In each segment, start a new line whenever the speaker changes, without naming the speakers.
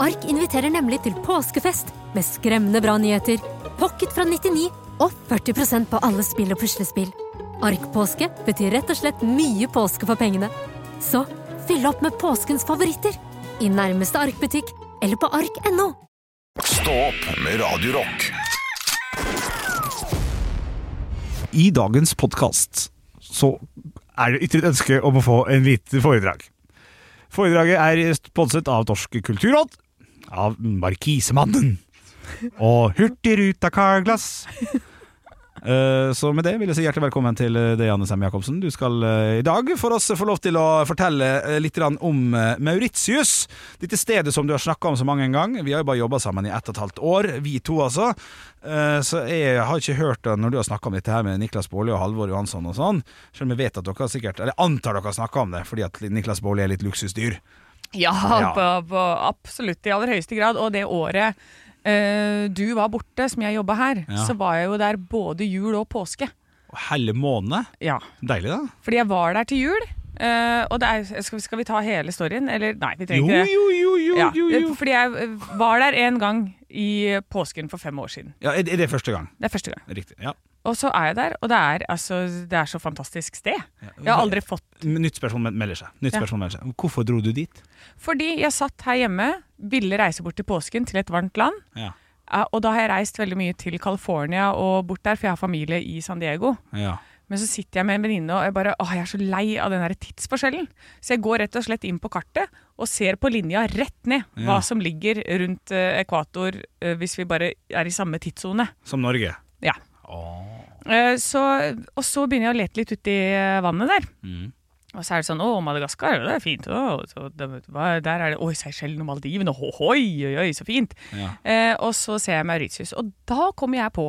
Ark inviterer nemlig til påskefest med skremmende bra nyheter, pocket fra 99 og 40% på alle spill og puslespill. Ark-påske betyr rett og slett mye påske for pengene. Så fyll opp med påskens favoritter i nærmeste Ark-butikk eller på ark.no.
Stå opp med Radio Rock.
I dagens podkast så er det ytret ønske om å få en lite foredrag. Foredraget er sponset av Torsk kulturråd, av Markisemannen og Hurtigruta Carglass. Uh, så med det vil jeg si hjertelig velkommen til uh, deg, Anne Sem Jacobsen. Du skal uh, i dag for oss få lov til å fortelle litt om Mauritius. Dette stedet som du har snakka om så mange ganger. Vi har jo bare jobba sammen i ett og et halvt år, vi to altså. Så jeg har ikke hørt det når du har snakka om dette her med Niklas Baarli og Halvor Johansson og sånn. Selv om jeg vet at dere sikkert Eller antar dere har snakka om det, fordi at Niklas Baarli er litt luksusdyr.
Ja, ja. På, på absolutt i aller høyeste grad. Og det året Uh, du var borte, som jeg jobba her, ja. så var jeg jo der både jul og påske.
Helle måned?
Ja.
Deilig, da.
Fordi jeg var der til jul. Uh, og er, skal, vi, skal, vi, ta hele storyen? Eller nei, vi trenger ikke
det. Jo, jo, jo, ja. jo, jo.
Fordi jeg var der en gang i påsken for fem år siden.
Ja, Er det første gang?
Det er første gang.
Riktig, ja
og så er jeg der, og det er, altså, det er så fantastisk sted. Jeg har aldri fått
Nytt spørsmål melder seg. Nytt spørsmål melder seg. Hvorfor dro du dit?
Fordi jeg satt her hjemme, ville reise bort til påsken, til et varmt land. Ja. Og da har jeg reist veldig mye til California og bort der, for jeg har familie i San Diego. Ja. Men så sitter jeg med en venninne og jeg bare, åh, jeg er så lei av den der tidsforskjellen. Så jeg går rett og slett inn på kartet og ser på linja rett ned ja. hva som ligger rundt uh, ekvator uh, hvis vi bare er i samme tidssone.
Som Norge?
Ja. Uh, så, og så begynner jeg å lete litt uti vannet der. Mm. Og så er det sånn Å, Madagaskar, det er fint. Å, det, der er det Oi, Seychellen og Maldivene. Oi, oi, oi, så fint. Ja. Eh, og så ser jeg Mauritius. Og da kommer jeg på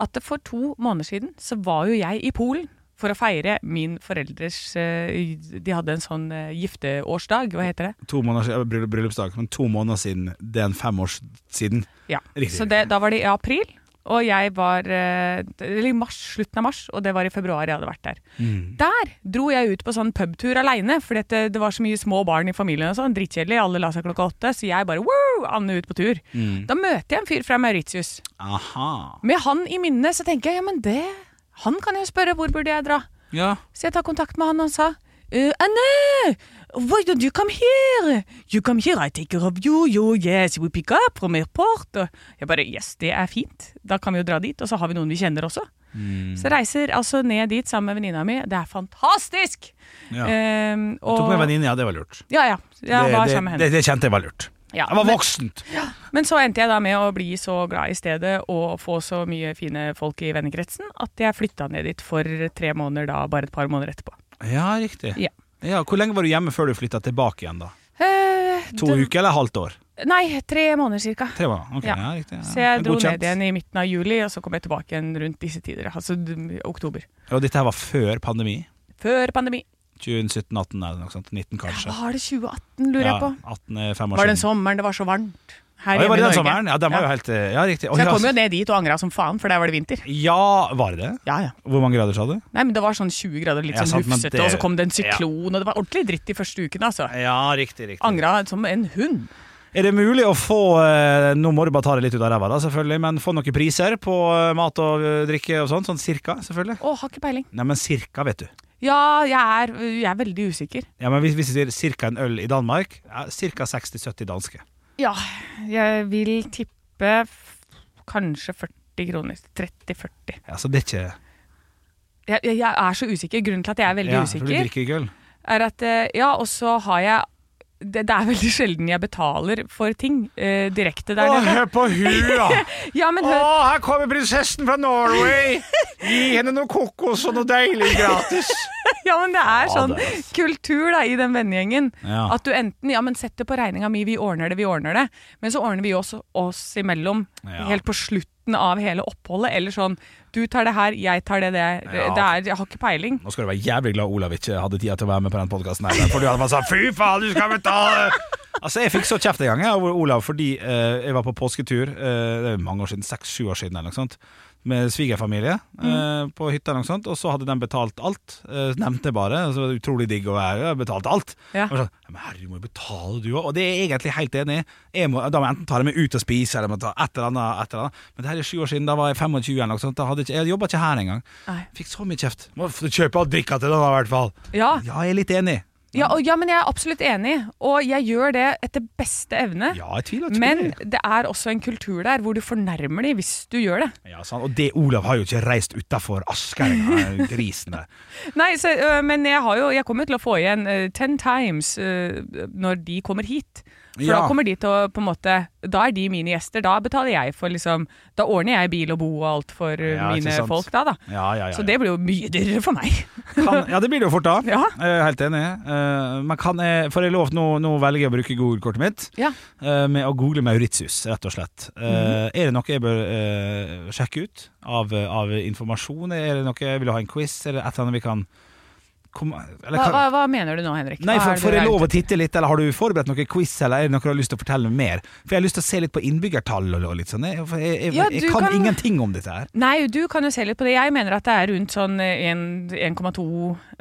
at for to måneder siden så var jo jeg i Polen for å feire min foreldres eh, De hadde en sånn eh, gifteårsdag, hva heter det?
To måneder siden, Bryllupsdag, men to måneder siden. Det er en fem år siden.
Ja, Riktig. Så det, da var det i april. Og jeg var eh, Eller i mars, slutten av mars, og det var i februar jeg hadde vært der. Mm. Der dro jeg ut på sånn pubtur aleine, fordi det, det, var så mye små barn i familien. og sånn, Drittkjedelig. Alle la seg klokka åtte, så jeg bare wow, Anne ut på tur. Mm. Da møter jeg en fyr fra Mauritius. Aha. Med han i minnet så tenker jeg ja, men det Han kan jo spørre hvor burde jeg dra. Ja. Så jeg tar kontakt med han, og han sa uh, Anne! Why don't you come here? You come here, I take care of you. You, yes, we pick up from airport. Jeg bare Yes, det er fint. Da kan vi jo dra dit. Og så har vi noen vi kjenner også. Mm. Så reiser altså ned dit sammen med venninna mi. Det er fantastisk!
Ja. Um, og, tok med venninne, ja. Det var lurt.
Ja, ja. Jeg
det, det, det, det, kjente jeg var lurt. Ja, jeg var voksent.
Men, ja. men så endte jeg da med å bli så glad i stedet og få så mye fine folk i vennekretsen at jeg flytta ned dit for tre måneder da, bare et par måneder etterpå.
Ja, riktig. Ja. Ja, Hvor lenge var du hjemme før du flytta tilbake igjen? da? Eh, to det... uker eller halvt år?
Nei, tre måneder cirka.
Tre måneder, ok, ja. ja riktig ja.
Så jeg dro ned igjen i midten av juli, og så kom jeg tilbake igjen rundt disse tider. Altså oktober.
Og dette her var før pandemi?
Før pandemi.
2017-18 eller noe sånt? 19 kanskje?
Ja, var det 2018, lurer jeg på?
18 er fem år
var det en sommeren det var så varmt?
Her ja, hjemme i Norge. Sommeren? Ja, den var jo helt eh, Ja, riktig.
så jeg kom jo ned dit og angra som faen, for der var det vinter.
Ja, var det det?
Ja, ja.
Hvor mange grader sa du?
Nei, men Det var sånn 20 grader, litt ja, sånn hufsete, det... og så kom det en syklon, og det var ordentlig dritt de første ukene, altså.
Ja, riktig, riktig.
Angra som en hund.
Er det mulig å få eh, Nå må du bare ta det litt ut av ræva, da, selvfølgelig, men få noen priser på eh, mat og drikke og sånn? Sånn cirka, selvfølgelig?
Å, har ikke peiling.
Nei, men cirka, vet du.
Ja, jeg er, jeg er veldig usikker.
Ja, men Hvis vi sier cirka en øl i Danmark, ja, ca. 60-70 danske.
Ja, jeg vil tippe kanskje 40 kroner. 30-40.
Ja, Så det er ikke
jeg, jeg, er så usikker. Grunnen til at jeg er veldig
ja,
usikker,
for du drikker ikke øl.
er at eh, Ja, og så har jeg det, det er veldig sjelden jeg betaler for ting eh, direkte der
Å,
nede.
hør på hun, da!
Ja, men
Å, her kommer prinsessen fra Norway! Gi henne noe kokos og noe deilig gratis.
ja, men det er
Ja,
sånn
det er-
kultur da, i den vennegjengen.
Ja.
At du enten ja, men sett det på regninga mi, vi ordner det, vi ordner det. Men så ordner vi oss, oss imellom
Ja.
helt på slutten av hele oppholdet. Eller sånn du tar det her, jeg tar det der.
Ja.
Det er, jeg har ikke peiling.
Nå skal du være jævlig glad Olav ikke hadde tid til å være med på den podkasten. For du hadde bare sagt 'fy faen, du skal betale'! Altså, Jeg fikk så kjeft en gang av Olav fordi uh, jeg var på påsketur Uh, Det er mange år siden, seks-sju år siden eller noe sånt. Med svigerfamilie eh, på hytta, noe sånt, og så hadde de betalt alt. Eh, nevnte bare. Så var det utrolig digg å være. og betalt alt.
Ja.
Og så, men herre, du må jo betale, du òg. Og det er jeg egentlig helt enig i. Da må jeg enten ta det med ut og spise, eller må ta et eller annet. Et eller annet. Men det her er sju år siden, da var jeg 25 eller noe sånt. Da hadde ikke, jeg jobba ikke her engang. Fikk så mye kjeft. Må kjøpe og drikke til den, i hvert fall.
Ja,
Ja, jeg er litt enig.
Ja, og, ja, men jeg er absolutt enig. Og jeg gjør det etter beste evne.
Ja, jeg tviler tviler.
Men
det.
er også en kultur der hvor du fornærmer dem hvis du gjør det.
Ja, sant. Og det Olav har jo ikke reist utafor Asker engang, grisen.
Nei, så, øh, men jeg, har jo, jeg kommer til å få igjen uh, ten times uh, når de kommer hit. For
Ja.
da kommer de til å på en måte Da er de mine gjester. Da betaler jeg for liksom Da ordner jeg bil og bo og alt for øh,
Ja,
mine folk da, da.
Ja, ja, ja.
Så det blir jo mye dyrere for meg.
kan, ja, det blir det jo fort da.
Ja.
Jeg er helt enig. Uh, men kan jeg, For jeg lov nå, nå velger jeg å bruke Google-kortet mitt
Ja.
eh, med å google Mauritius, rett og slett. Eh, Er det noe jeg bør eh, sjekke ut av, av informasjon? Er det noe jeg vil ha en quiz? eller et eller annet vi kan komme, eller
Hva, hva, hva mener du nå, Henrik?
Nei, for,
for,
jeg lov å titte litt, eller har du forberedt noe quiz, eller er det noe du har lyst til å fortelle mer? For jeg har lyst til å se litt på innbyggertall og og litt sånn. Jeg, jeg, jeg,
Ja,
jeg kan,
kan-
ingenting om dette her.
Nei, du kan jo se litt på det. Jeg mener at det er rundt sånn eh, 1,2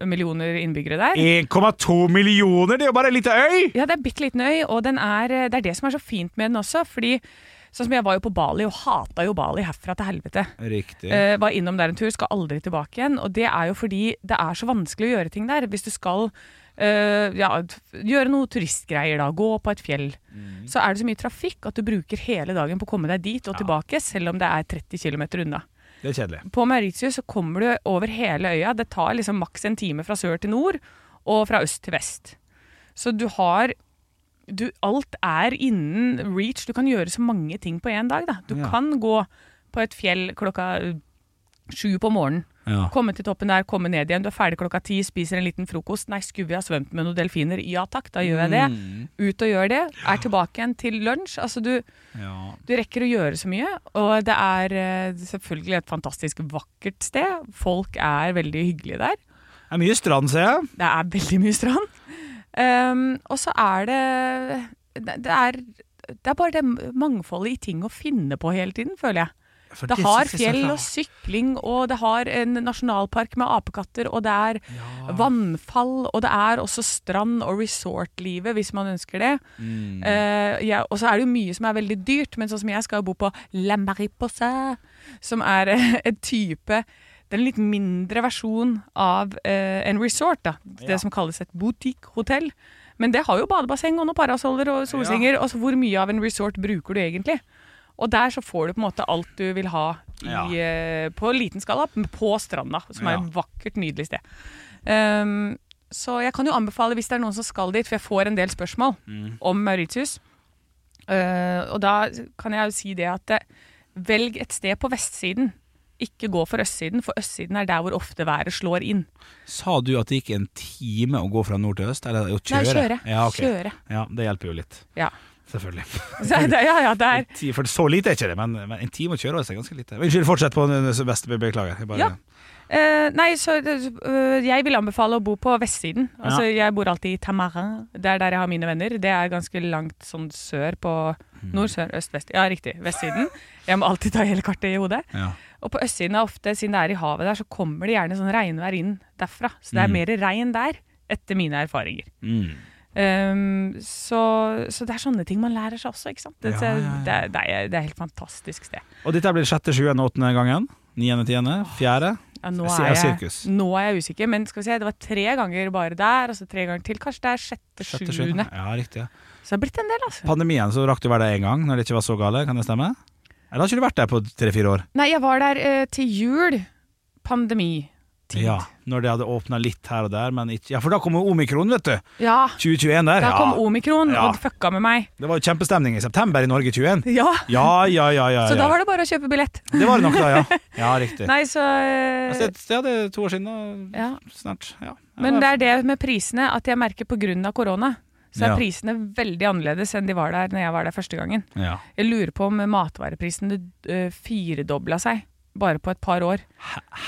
millioner innbyggere der.
1,2 millioner, det er jo bare ei lita øy!
Ja, det er bitte liten øy, og den er, det er det som er så fint med den også. Fordi sånn som jeg var jo på Bali og hata jo Bali herfra til helvete.
Riktig.
Eh, var innom der en tur, skal aldri tilbake igjen. Og det er jo fordi det er så vanskelig å gjøre ting der. Hvis du skal eh, ja, gjøre noe turistgreier, da, gå på et fjell, så er det så mye trafikk at du bruker hele dagen på å komme deg dit og tilbake, selv om det er 30 km unna.
Det er kjedelig.
På Mauritius så kommer du over hele øya. Det tar liksom maks en time fra sør til nord, og fra øst til vest. Så du har du, Alt er innen reach. Du kan gjøre så mange ting på én dag. Da. Du
Ja.
kan gå på et fjell klokka eh, sju på morgenen.
Ja.
Komme til toppen der, komme ned igjen. Du er ferdig klokka ti, spiser en liten frokost. Nei, skulle vi ha svømt med noen delfiner? Ja takk, da gjør jeg det.
Mm.
Ut og gjør det. Er tilbake igjen til lunsj. Altså, du,
Ja.
du rekker å gjøre så mye, og det er eh, selvfølgelig et fantastisk vakkert sted. Folk er veldig hyggelige der.
Det er mye strand, ser jeg.
Det er veldig mye strand. Ehm, og så er det det er, det er bare det mangfoldet i ting å finne på hele tiden, føler jeg.
For
Det har fjell og sykling, og det har en nasjonalpark med apekatter, og det er vannfall, og det er også strand- og resortlivet, hvis man ønsker det.
Mm.
Uh, ja, og så er det jo mye som er veldig dyrt, men sånn som jeg skal jo bo på La Mariposa, som er en type det er en litt mindre versjon av eh, en resort, da. Det
Ja.
som kalles et boutique-hotell. Men det har jo badebasseng og noen parasoller og solsenger. Altså, hvor mye av en resort bruker du egentlig? Og der så får du på en måte alt du vil ha i,
Ja.
eh, på liten skala, på stranda, som er et vakkert, nydelig sted. Um, så jeg kan jo anbefale, hvis det er noen som skal dit, for jeg får en del spørsmål
Mm.
om Mauritius. Uh, og da kan jeg jo si det at eh, velg et sted på vestsiden. Ikke gå for østsiden, for østsiden er der hvor ofte været slår inn.
Sa du at det gikk en time å gå fra nord til øst? Eller å
Nei,
kjøre?
kjøre.
Ja, okay.
Kjøre.
ja, det hjelper jo litt.
Ja.
Selvfølgelig.
Så det, ja, ja, det er
For så lite er ikke det, men, men en time å kjøre er ganske lite. Unnskyld, fortsett på den beste. Beklager. Bare,
Ja. Uh, nei, så uh, jeg vil anbefale å bo på vestsiden. Altså, Jeg bor alltid i Tamarin. Det er der jeg har mine venner. Det er ganske langt sånn sør på Nord, sør, øst, vest. Ja, riktig. Vestsiden. Jeg må alltid ta hele kartet i hodet.
Ja.
Og på østsiden er ofte, siden det er i havet der, så kommer det gjerne sånn regnvær inn derfra. Så det er
Mm.
mer regn der, etter mine erfaringer.
Mm.
Um, så, så det er sånne ting man lærer seg også, ikke sant. Det,
Ja, ja, ja.
Det, det, er, det er helt fantastisk sted.
Og dette blir sjette, sjuende, åttende gangen? Niende, tiende? Fjerde?
Ja, nå, er jeg, nå er jeg usikker, men skal vi se, det var tre ganger bare der, og så tre ganger til. Kanskje det er sjette,
Sjette,
sjuende.
Ja, riktig.
Så det har blitt en del, altså.
Pandemien så rakk du være der én gang, når det ikke var så gale, kan det stemme? Eller har ikke du vært der på tre-fire år?
Nei, jeg var der eh, til jul. Pandemi. tid.
Ja, når det hadde åpna litt her og der, men ikke Ja, for da kom jo omikron, vet du.
Ja,
2021 der.
da kom
ja.
omikron
Ja.
og fucka med meg.
Det var jo kjempestemning i september i Norge 21.
Ja,
Ja, ja, ja. ja,
Så da var det bare å kjøpe billett.
Det var det nok da, ja. Ja, riktig.
Nei, så eh,
Altså, det, ja, det er to år siden, da.
ja.
Snart. Ja.
Men det er det med prisene at jeg merker pga. korona. Så er
Ja.
prisene veldig annerledes enn de var der når jeg var der første gangen.
ja.
Jeg lurer på om matvareprisene uh, firedobla seg bare på et par år.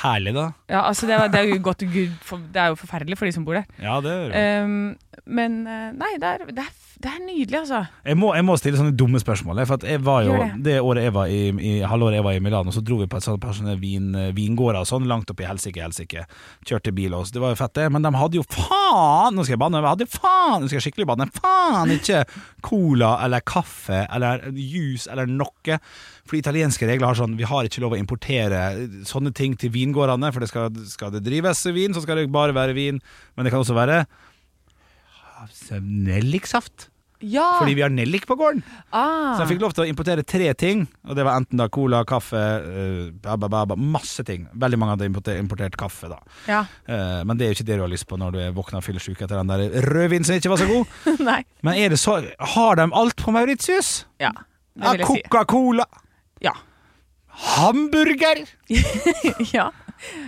Herlig, da.
Ja, altså det, er- det, er jo godt, det er jo forferdelig for de som bor der.
Ja, det er det.
Um, men eh, nei, det er, det, er, det er nydelig, altså.
Jeg må, jeg må stille sånne dumme spørsmål. For jeg var jo,
det.
det året jeg var i, i halvåret jeg var i Milano, så dro vi på et sånt par vin, vingårder og sånn, langt opp i helsike, helsike. Kjørte bil også, Det var jo fett, det. Men de hadde jo faen Nå skal jeg banne. De hadde faen Nå skal jeg skikkelig banne. Faen ikke cola eller kaffe eller juice eller noe. For italienske regler har sånn Vi har ikke lov å importere sånne ting til vingårdene, for det skal, skal det drives vin, så skal det bare være vin. Men det kan også være nelliksaft.
Ja!
Fordi vi har nellik på gården.
ah.
Så jeg fikk lov til å importere tre ting. Og det var enten da cola, kaffe, uh, ba, ba, ba, ba, masse ting. Veldig mange hadde importert, importert kaffe, da.
Ja.
Uh, men det er jo ikke det du har lyst på når du er våkna fyllesyk etter den der rødvinen som ikke var så god.
Nei.
Men er det så Har de alt på Mauritius?
Ja, det vil jeg si.
Coca-Cola,
Ja.
hamburger,
ja.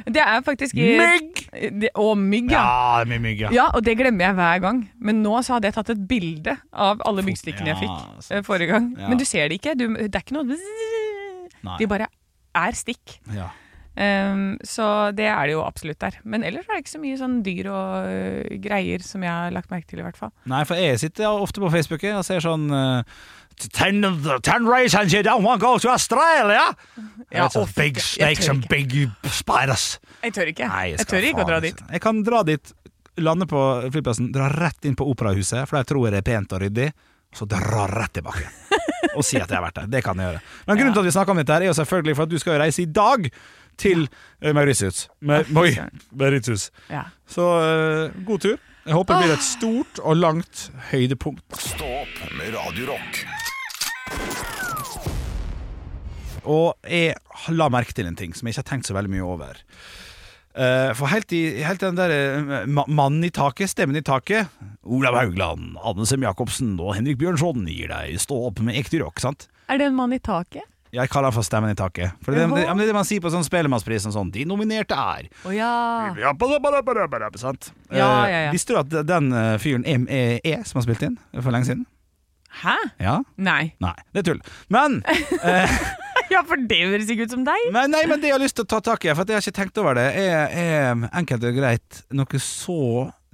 Det er faktisk
mygg
Det, og mygg, ja.
Ja, det er mye mygg, ja.
Ja, og det glemmer jeg hver gang. Men nå så hadde jeg tatt et bilde av alle myggstikkene jeg fikk
sant.
eh, forrige gang.
Ja.
Men du ser det ikke. Du, det er ikke noe
Nei.
De bare er stikk.
ja.
Um, så det er det jo absolutt der. Men ellers er det ikke så mye sånn dyr og uh, greier som jeg har lagt merke til, i hvert fall.
Nei, for jeg sitter ofte på Facebook og ser sånn uh, ten, ten reasons you don't want to go to Australia!
Ja,
a big snakes and big spiders.
Jeg tør ikke.
Nei,
jeg,
jeg,
tør ikke å dra dit.
Jeg kan dra dit, lande på flyplassen, dra rett inn på operahuset, for der tror jeg det er pent og ryddig, og så dra rett tilbake. og si at jeg har vært der. Det kan jeg gjøre. Men grunnen til at vi snakker om dette, her er jo selvfølgelig for at du skal reise i dag til eh, Mauritius. Ma Moi, Mauritius.
Ja.
Så uh, god tur. Jeg håper det blir et stort og langt høydepunkt.
Stå opp med Radio Rock.
Og jeg la merke til en ting som jeg ikke har tenkt så veldig mye over. Eh, for helt i, helt den der ma mannen i taket, stemmen i taket Olav Haugland, Anne Sem Jacobsen og Henrik Bjørnson gir deg stå opp med ekte rock, sant?
Er det en mann i taket?
Jeg kaller den for Stemmen i taket. For det, det, det det man sier på sånn Spellemannsprisen og sånn. De nominerte er
oh, ja.
ja, Sant?
Ja, ja,
Eh,
ja.
Visste du at den eh, fyren er, er, er som har spilt inn for lenge siden?
Hæ?
Ja?
Nei.
Nei, det er tull. Men
Ja, for det høres ikke ut som deg.
Men nei, men det jeg har lyst til å ta tak i, for jeg har ikke tenkt over det, er, er enkelt og greit noe så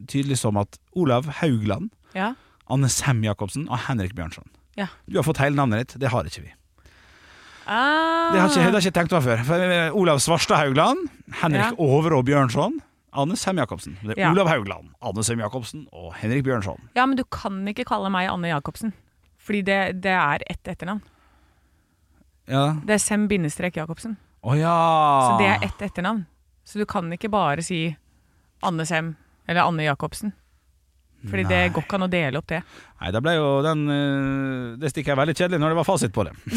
tydelig som at Olav Haugland,
Ja.
Anne Sem Jacobsen og Henrik Bjørnson
Ja.
Du har fått hele navnet ditt, det har ikke vi.
Ah.
Det har ikke, ikke tenkt meg før. For eh, Olav Svarstad Haugland, Henrik
Ja.
Overå Bjørnson, Anne Sem Jacobsen. Det er
Ja.
Olav Haugland, Anne Sem Jacobsen og Henrik Bjørnson.
Ja, men du kan ikke kalle meg Anne Jacobsen. Fordi det, det er ett etternavn.
Ja.
Det er Sem bindestrek Jacobsen.
Oh, ja.
Så det er ett etternavn. Så du kan ikke bare si Anne Sem eller Anne Jacobsen. Fordi det går ikke an å dele opp det.
Nei, det ble jo den eh, Det stikker jeg veldig kjedelig når det var fasit på det.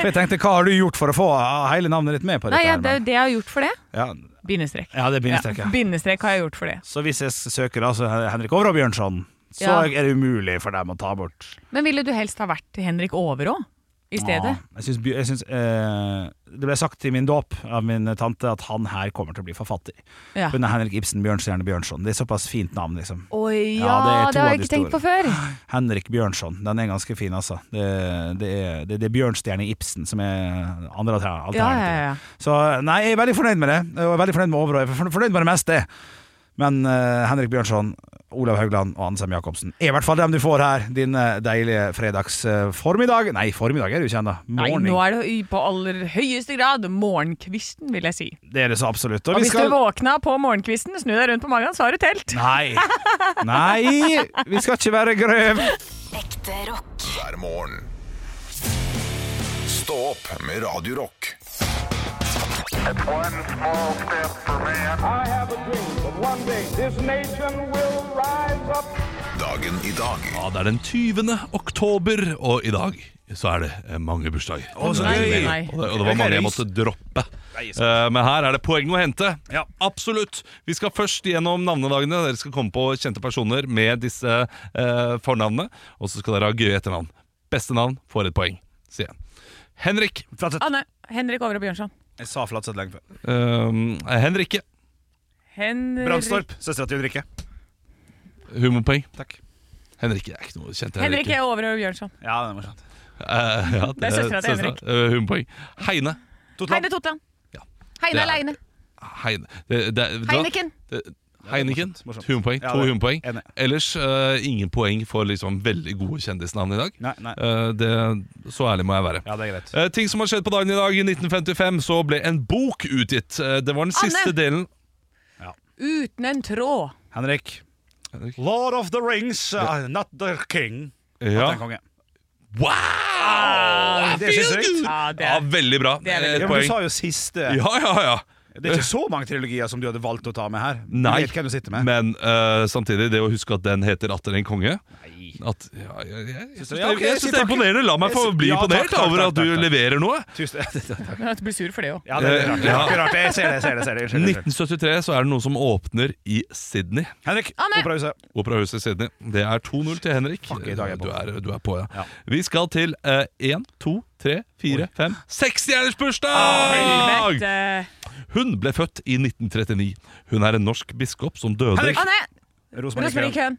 for jeg tenkte, hva har du gjort for å få hele navnet ditt med på
Nei,
dette?
ja,
her,
det er
jo
det jeg har gjort for det.
ja,
Bindestrek.
ja, det er bindestrek.
Ja,
Ja.
bindestrek har jeg gjort for det.
Så hvis jeg søker altså Henrik Overå Bjørnson, så
Ja.
er det umulig for dem å ta bort
Men ville du helst ha vært Henrik Overå i stedet?
Ja, jeg synes, jeg synes, eh, Det ble sagt i min dåp av min tante at han her kommer til å bli forfatter.
Ja.
Hun er Henrik Ibsen Bjørnstjerne Bjørnson. Det er såpass fint navn, liksom.
Oi,
Ja, det
det, har jeg ikke tenkt på før.
Henrik Bjørnson. Den er ganske fin, altså. Det, det, er, det, det er Bjørnstjerne Ibsen som er andre alternativ.
Ja, ja, ja.
Så nei, jeg er veldig fornøyd med det. Og veldig fornøyd med er fornøyd med det meste. Men uh, Henrik Bjørnson, Olav Haugland og Ansem Jacobsen er i hvert fall dem du får her din eh, deilige fredags eh, formiddag. Nei, formiddag er det jo ikke ennå.
Nei, nå er det på aller høyeste grad morgenkvisten, vil jeg si.
Det er det så absolutt.
Og
vi
hvis
skal-
du våkna på morgenkvisten, snu deg rundt på magen, så har du telt.
Nei. Nei, vi skal ikke være grøv.
Ekte rock.
hver morgen. Stå opp med Radio Dagen i dag
Ja, det er den 20. oktober, og i dag
så er det eh, mange bursdager.
Å, så
Nei, nei.
Og det, og det var mange jeg måtte droppe. Uh, men her er det poeng å hente.
Ja.
Absolutt. Vi skal først gjennom navnedagene. Dere skal komme på kjente personer med disse uh, fornavnene. Og så skal dere ha gøye etternavn. Beste navn får et poeng, sier jeg. Henrik.
Anne. Henrik Over og Bjørnson.
Jeg sa Flatseth lenge før.
Uh, Henrikke.
Henrik
Brandstorp. Søstera til Ulrikke.
Humorpoeng.
Takk.
Henrikke er ikke noe kjent.
Henrikke er Over Bjørnson.
Ja, det er morsomt.
Uh, ja,
Det er søstera til Henrik.
Uh, humorpoeng. Heine.
Totland.
Heine Totland.
Ja.
Heine aleine.
Heine. Det, det, vet?
Heineken.
Det- Heineken.
morsomt.
Humorpoeng.
Ja,
to
det-
Ellers uh, ingen poeng for liksom veldig gode kjendisnavn i dag.
Nei, nei.
Uh, det, så ærlig må jeg være.
Ja, det er greit.
uh, ting som har skjedd på dagen i dag. I 1955 så ble en bok utgitt. Det var den
Anne!
siste delen
Uten en tråd.
Henrik.
Henrik.
Lord of the Rings, uh, not the king.
Ja. Wow!
Det er sinnssykt.
Ja,
Ja,
er
veldig bra.
Det er veldig
Et
Ja, men du sa jo siste.
Ja, ja, ja.
Det er ikke så mange trilogier som du hadde valgt å ta med her. Du
Nei,
vet hvem du med.
men uh, samtidig, det å huske at den heter Atter en konge at, ja, jeg, jeg, jeg, synes
Ja,
synes det er imponerende. La meg få bli
Ja,
imponert
takk,
over at du
takk, takk.
leverer noe.
Tusen
Du blir sur for det òg.
Ja, det er rart. Det er rart. Jeg ser det, jeg ser det. Ser det. ser det.
1973 så er det noe som åpner i Sydney.
Henrik! Operahuset.
Operahuset i Sydney. Det er 2-0 til Henrik.
Fuck, i dag er jeg på.
Du, er, du er på, ja.
Ja.
Vi skal til én, to, tre, fire, fem Seksstjerners bursdag! Hun ble født i 1939. Hun er en norsk biskop som døde
Henrik!
Anne!
Rosmarie
Rosmarie
Køhn.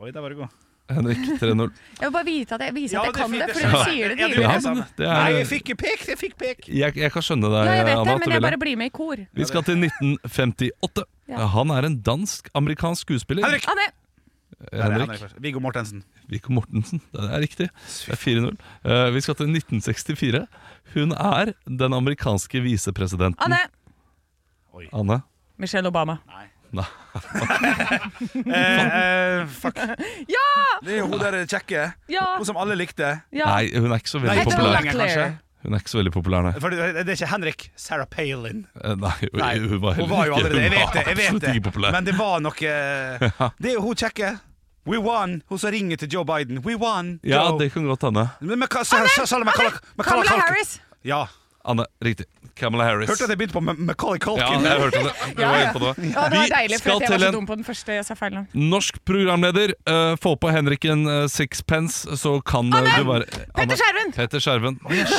Oi, der var du god.
Henrik 3-0.
Jeg vil bare vite at jeg viser
Ja,
jeg
det er
kan
fint,
det,
det
for
er
du sier det
Ja,
tidligere.
Ja,
det
men det
Nei, jeg
er,
fikk pek! Jeg fikk pek!
jeg, jeg kan skjønne deg,
Ja, jeg vet
Anna.
det,
at du
men
vil
jeg
det.
bare blir med i kor.
Vi skal til 1958.
Ja.
Han er en dansk-amerikansk skuespiller.
Henrik!
Anne!
Der er
Henrik.
Henrik først. Viggo Mortensen.
Viggo Mortensen. Det er riktig. Det er 4-0. Eh, vi skal til 1964. Hun er den amerikanske visepresidenten
Anne!
Anne?
Michelle Obama.
Nei.
Eh, eh, fuck.
Ja!
Det er jo hun der kjekke.
Ja!
Hun som alle likte.
ja.
Nei, hun er ikke så
Nei,
veldig
ikke så
populær.
lenge, kanskje.
Hun er ikke så veldig populær, nei.
For det, det er ikke Henrik. Sarah Palin.
Eh, nei, hun,
Nei,
hun var
hun var jo allerede Jeg vet det. jeg vet
absolutt
det
populær.
Men det var noe Det er jo hun kjekke. We won! Hun som ringer til Joe Biden. We won!
Ja,
Joe.
det kan godt hende.
Men, men, hva- sa- sa- sa- Macaulay- Macaulay
Kamala. Harris.
Ja.
Anne, riktig. Kamala Harris.
Hørte at jeg begynte på Ma- Macaulay
Ja,
Culkin.
jeg hørte det. Jeg
Ja,
var
ja.
inne på det.
Ja, det var deilig, for at jeg var så dum på den første. Jeg sa feil navn.
norsk programleder. uh, få på Henrik en eh, sixpence, så kan eh, du være
Petter Skjerven!
Petter Skjerven. Yes.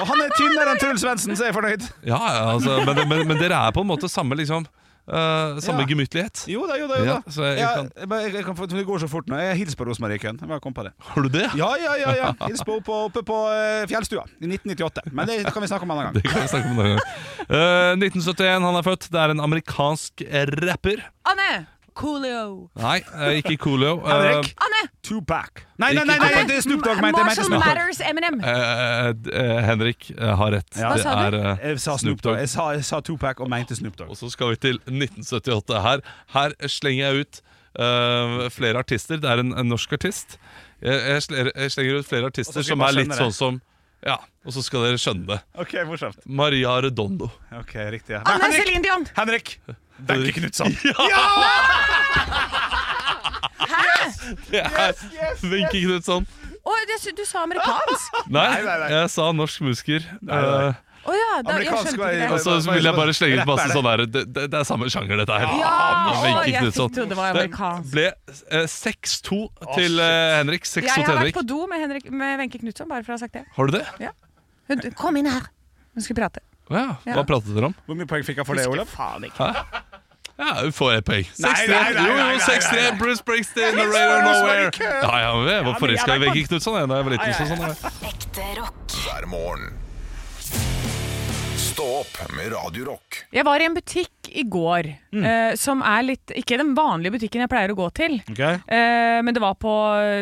Og han er tynnere enn Truls Svendsen, så jeg er fornøyd.
Ja, ja, altså, men, men, men dere er på en måte samme liksom eh, Samme
Ja.
gemyttlighet.
Jo da, jo da. jo da
Ja, så jeg
Ja,
kan-
jeg, jeg, kan det går så fort nå. Jeg hilser på Rosmarie Køhn. Jeg bare kom på det.
Har du det?
Ja, ja, ja. ja. Hils på oppe, oppe på uh, Fjellstua i 1998. Men det kan vi snakke om en annen gang.
Det kan vi snakke om en annen gang. uh, 1971, han er født. Det er en amerikansk rapper.
Anne! Coolio.
Nei, eh, ikke Coolio. Eh,
Henrik.
Anne!
Tupac. Nei, nei, nei, nei, det er Snoop Dogg. mente jeg, mente
Marshall. Matters Eminem.
eh, eh, Henrik eh, har rett.
Ja.
Hva
Det
sa du?
er eh,
Jeg sa Snoop Dogg. Jeg sa, jeg sa Tupac og mente Snoop Dogg.
Og så skal vi til 1978. Her, her slenger jeg ut Uh, flere artister. Det er en, en norsk artist. Jeg, jeg, sler, jeg slenger ut flere artister som er litt
det.
sånn som Ja, og så skal dere skjønne det.
Ok, morsomt.
Maria Redondo.
Ok, riktig. ja.
Anne
Henrik!
Celine Dion.
Henrik! Wenche Knutson.
Det er Wenche Knutson.
Å, det- du sa amerikansk.
Nei,
Nei, nei, nei.
jeg sa norsk musiker.
nei.
Eh,
Å ja, da, jeg
Amerikansk
skjønte
var-
ikke
og
det.
så så vil jeg bare slenge ut masse
Rapper, det.
sånn der det, det, det er samme sjanger, dette her.
Ja, å,
Wenche
jeg
Knutson.
fikk trodde det var
Det
amerikansk.
ble eh, 6-2 til eh, Henrik. 6-2
Jeg
til
har vært
Henrik.
på do med, Henrik, med Wenche Knutson, bare for å ha sagt det.
Har du det?
Hun, kom inn her. Hun skulle prate.
Å ja.
Ja.
Hva pratet dere om?
Hvor mye poeng fikk jeg for det, Olav?
Faen ikke.
Ja, hun får et poeng. 6-3.
Nei, nei, nei,
Jo, jo, 6-3. Bruce Springsteen, The Radio Nowhere. Ja, ja, jeg var forelska i
var
Knutson da jeg var liten. så sånn.
Ekte rock.
hver morgen. Stå opp med Radiorock.
Jeg var i en butikk i går eh, som er litt Ikke den vanlige butikken jeg pleier å gå til.
okay.
uh, men det var på,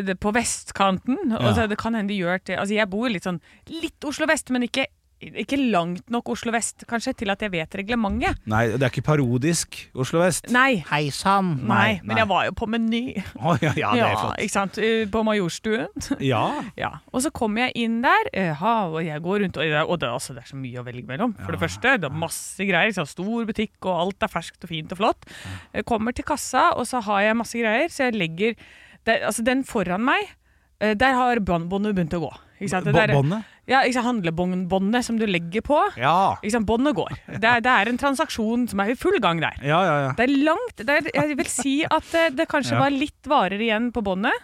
det, på vestkanten. Og
Ja.
så det kan hende de gjør til Altså Jeg bor litt sånn litt Oslo vest, men ikke, ikke langt nok Oslo vest kanskje til at jeg vet reglementet.
Nei, det er ikke parodisk Oslo vest.
Nei.
Hei sann.
Nei, men jeg var jo på Meny.
Oh, ja, ja, det er flott.
ikke sant? Eh, På Majorstuen.
Ja.
Ja, og så kommer jeg inn der, Jaha, og jeg går rundt, og det, og det, altså, det er så mye å velge mellom. For det første, det er masse greier, Liksom, stor butikk, og alt er ferskt og fint og flott. Jeg kommer til kassa, og så har jeg masse greier, så jeg legger, det, altså den foran meg, eh, der har bånd- båndet begynt å gå. Ikke sant? Det der-
båndet?
Ja? Handlebåndet som du legger på.
Ja.
Ikke sant? Båndet går. Det er, det er en transaksjon som er i full gang der.
Ja, ja, ja.
Det er langt det er, Jeg vil si at det, det kanskje var litt varer igjen på båndet.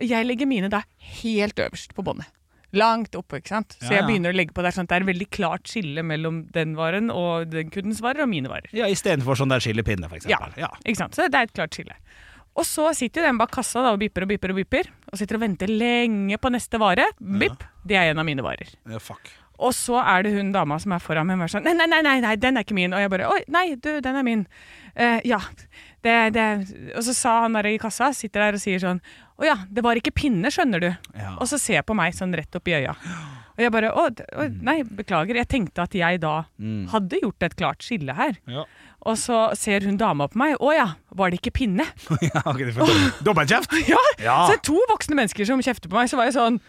Jeg legger mine da helt øverst på båndet. Langt oppe, ikke sant. Så jeg begynner å legge på der. sånn at det er et veldig klart skille mellom den varen og den kundens varer og mine varer.
ja Istedenfor sånn der skillepinne, for eksempel. Ja.
ikke sant? Så det er et klart skille. Og så sitter jo den bak kassa da, og bipper og bipper og bipper, og sitter og venter lenge på neste vare. Bipp, det er en av mine varer.
Ja, fuck.
Og så er det hun dama som er foran meg, og sånn nei, nei, nei, nei, nei, den er ikke min. Og jeg bare oi, nei, du, den er min. Uh, ja. Det, det. Og så sa han der i kassa, sitter der og sier sånn å ja, det var ikke pinne, skjønner du.
Ja.
Og så ser jeg på meg sånn rett opp i øya. Og jeg bare å, å, nei, beklager, jeg tenkte at jeg da hadde gjort et klart skille her.
Ja.
Og så ser hun dama på meg, å ja, var det ikke pinne?
ja, okay, Dobbeltkjeft!
Ja,
Ja.
Så det er to voksne mennesker som kjefter på meg, så var jeg sånn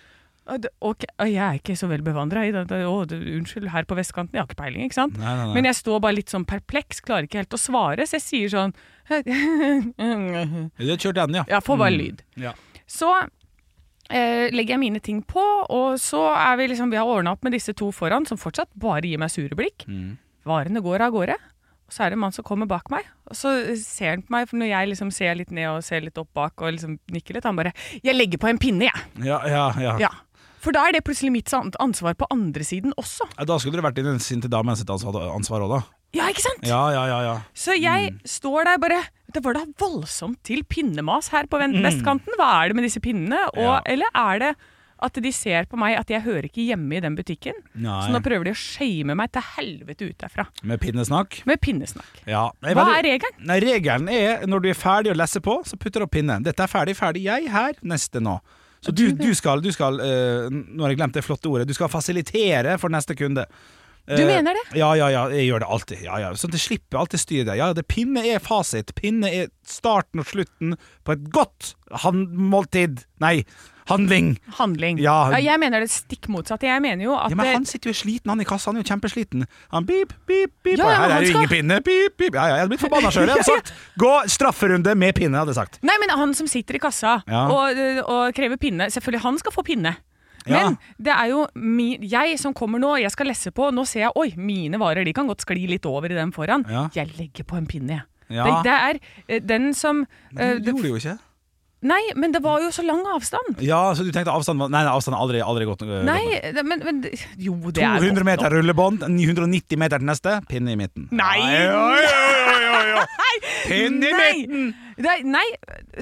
«Å, Ok, jeg er ikke så vel bevandra i det. det- Å, unnskyld, her på vestkanten, jeg har ikke peiling, ikke sant?
Nei, nei, nei.
Men jeg står bare litt sånn perpleks, klarer ikke helt å svare, så jeg sier sånn
Du har kjørt den, ja.
Ja, får bare lyd.
Ja.
Så eh, legger jeg mine ting på, og så er vi liksom Vi har ordna opp med disse to foran, som fortsatt bare gir meg sure blikk. Varene går av gårde. Og så er det en mann som kommer bak meg, og så ser han på meg, for når jeg liksom ser litt ned og ser litt opp bak og liksom nikker litt, han bare 'Jeg legger på en pinne, jeg'.
Ja, ja, ja.
Ja. For da er det plutselig mitt ansvar på andre siden også.
Ja, Da skulle dere vært i den sinte damen sitt ansvar òg, da.
Ja, ikke sant?
Ja, ja, ja. ja.
Så jeg står der bare Det var da voldsomt til pinnemas her på vestkanten. Hva er det med disse pinnene? Og,
Ja.
Eller er det at de ser på meg at jeg hører ikke hjemme i den butikken?
Nei.
Så nå prøver de å shame meg til helvete ut derfra.
Med pinnesnakk.
Med pinnesnakk.
Ja. Nei,
Hva er regelen?
Nei, Regelen er når du er ferdig å lese på, så putter du opp pinnen. Dette er ferdig, ferdig. Jeg her, neste nå. Så du, du skal, du skal uh, Nå har jeg glemt det flotte ordet. Du skal fasilitere for neste kunde.
Du
Eh,
mener det?
Ja, ja, ja, jeg gjør det alltid. Ja, ja. Sånn at jeg slipper alltid styre det. Ja, det Pinne er fasit. Pinne er starten og slutten på et godt måltid. Nei, handling.
Handling.
Ja.
jeg mener det stikk motsatte. Jeg mener jo at
Ja, men Han sitter jo sliten, han i kassa. Han er jo kjempesliten. Han pip, pip, pip.
Ja, ja,
her er det
skal-
ingen pinne. Pip, pip. Ja, ja, jeg hadde blitt forbanna sjøl. Jeg hadde sagt gå strafferunde med pinne, hadde jeg sagt.
Nei, men han som sitter i kassa
Ja.
og, og krever pinne Selvfølgelig, han skal få pinne.
Ja.
Men det er jo mi, jeg som kommer nå, jeg skal lesse på. Nå ser jeg oi, mine varer de kan godt skli litt over i den foran.
Ja.
Jeg legger på en pinne, jeg.
Ja.
Det, det er eh, den som
Du
det,
gjorde det jo ikke.
Nei, men det var jo så lang avstand.
Ja, så du tenkte avstand var Nei, nei avstand har aldri, aldri gått øh,
Nei, det, men, men Jo, det er
200
godt
meter
nok.
rullebånd, 990 meter til neste, pinne i midten.
Nei!
Oi, oi, oi, oi, ja. Pinne i
Nei!
midten!
Det er, nei,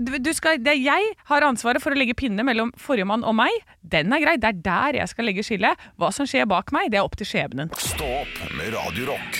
du- du skal, det er jeg har ansvaret for å legge pinne mellom forrige mann og meg. Den er grei. Det er der jeg skal legge skillet. Hva som skjer bak meg, det er opp til skjebnen.
Stå opp med Radio Rock.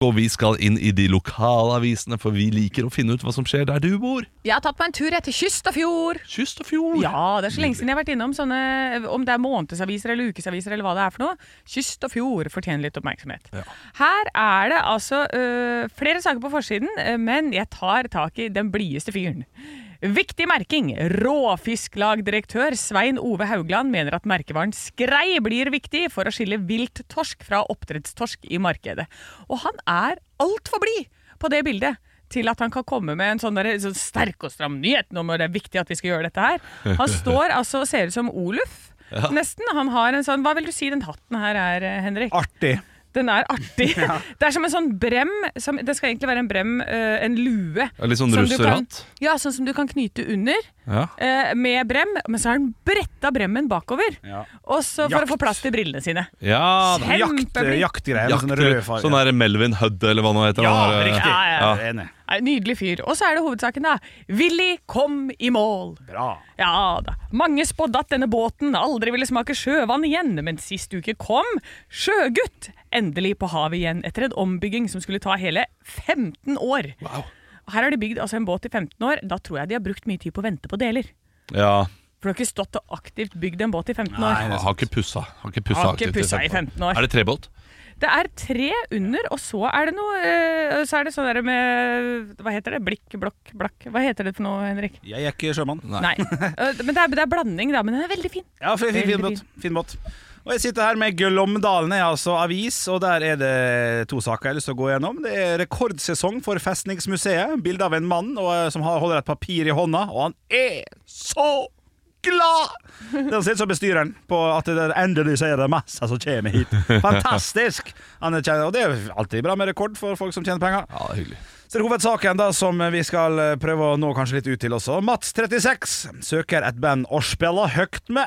Og vi skal inn i de lokale avisene, for vi liker å finne ut hva som skjer der du bor.
Jeg har tatt meg en tur etter kyst og fjord.
Kyst og fjord.
Ja, det er så lenge siden jeg har vært innom sånne Om det er månedsaviser eller ukesaviser eller hva det er for noe. Kyst og fjord fortjener litt oppmerksomhet. Her er det altså øh, flere saker på forsiden, øh, men jeg tar tak i den blideste fyren. Viktig merking. Råfisklagdirektør Svein Ove Haugland mener at merkevaren skrei blir viktig for å skille vilt torsk fra oppdrettstorsk i markedet. Og han er altfor blid på det bildet til at han kan komme med en sånn, der, sånn sterk og stram nyhet når det er viktig at vi skal gjøre dette her. Han står altså og ser ut som Oluf. Nesten. Han har en sånn Hva vil du si den hatten her er, Henrik?
Artig.
Den er artig. Det er som en sånn brem. Som, det skal egentlig være en brem, uh, en lue.
Ja, Litt sånn russerhatt.
Ja, sånn som du kan knyte under
Ja.
uh, med brem, men så har den bretta bremmen bakover.
Ja.
Og så for
Jakt.
å få plass til brillene sine.
Ja.
Jakt,
Kjempeflink.
jaktgreier sånn rød farge.
sånn der Melvin Hudd, eller hva nå heter.
Ja,
han
riktig.
Ja, ja,
Ja, enig.
Nei, Nydelig fyr. Og så er det hovedsaken, da. Willy kom i mål.
Bra.
Ja da. Mange spådde at denne båten aldri ville smake sjøvann igjen, men sist uke kom Sjøgutt endelig på havet igjen etter en ombygging som skulle ta hele 15 år. Wow. Her har de bygd altså en båt i 15 år. Da tror jeg de har brukt mye tid på å vente på deler.
Ja,
For du har ikke stått og aktivt bygd en båt i 15 år.
jeg har ikke pussa. Har ikke pussa,
Har ikke pussa i 15 år.
Er det trebåt?
Det er tre under, og så er det noe eh, Så er det sånn der med Hva heter det? Blikk, blokk, blakk. Hva heter det for noe, Henrik?
Jeg er ikke sjømann.
Nei. Eh, Men det er, det er blanding, da. Men den er veldig fin.
Ja, fin, fin, fin, båt. fin båt. Og jeg sitter her med Glåmdalen, altså avis, og der er det to saker jeg har lyst til å gå gjennom. Det er rekordsesong for Festningsmuseet. Bilde av en mann og, eh, som holder et papir i hånda, og han er så glad! Den ser ut som bestyreren på at det endelig så er det masse som kommer hit. Fantastisk! Og det er alltid bra med rekord for folk som tjener penger.
Ja, det hyggelig.
Så det er hovedsaken da som vi skal eh, prøve å nå kanskje litt ut til også. Mats 36 søker et band å spille høyt med.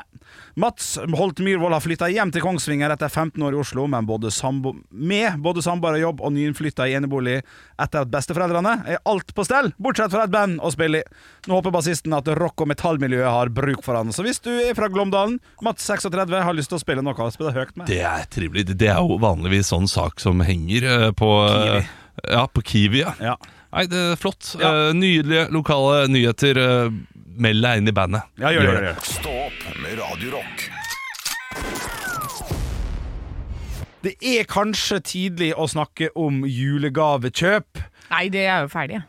Mats Holt Myhrvold har flytta hjem til Kongsvinger etter 15 år i Oslo, men både sambo med både samboer og jobb og nyinnflytta i enebolig etter at besteforeldrene er alt på stell, bortsett fra et band å spille i. Nå håper bassisten at rock- og metallmiljøet har bruk for han. Så hvis du er fra Glåmdalen, Mats 36 har lyst til å spille noe å spille høyt med.
Det er trivelig. Det er jo vanligvis sånn sak som henger eh, på
Kiwi.
Eh, Ja, på Kiwi, ja.
Ja.
Nei, det er flott.
Ja.
Eh, nydelige lokale nyheter. eh, meld deg inn i bandet.
Ja, gjør det. Gjør det.
Stå opp med Radio Rock.
det er kanskje tidlig å snakke om julegavekjøp.
Nei, det er jo ferdig.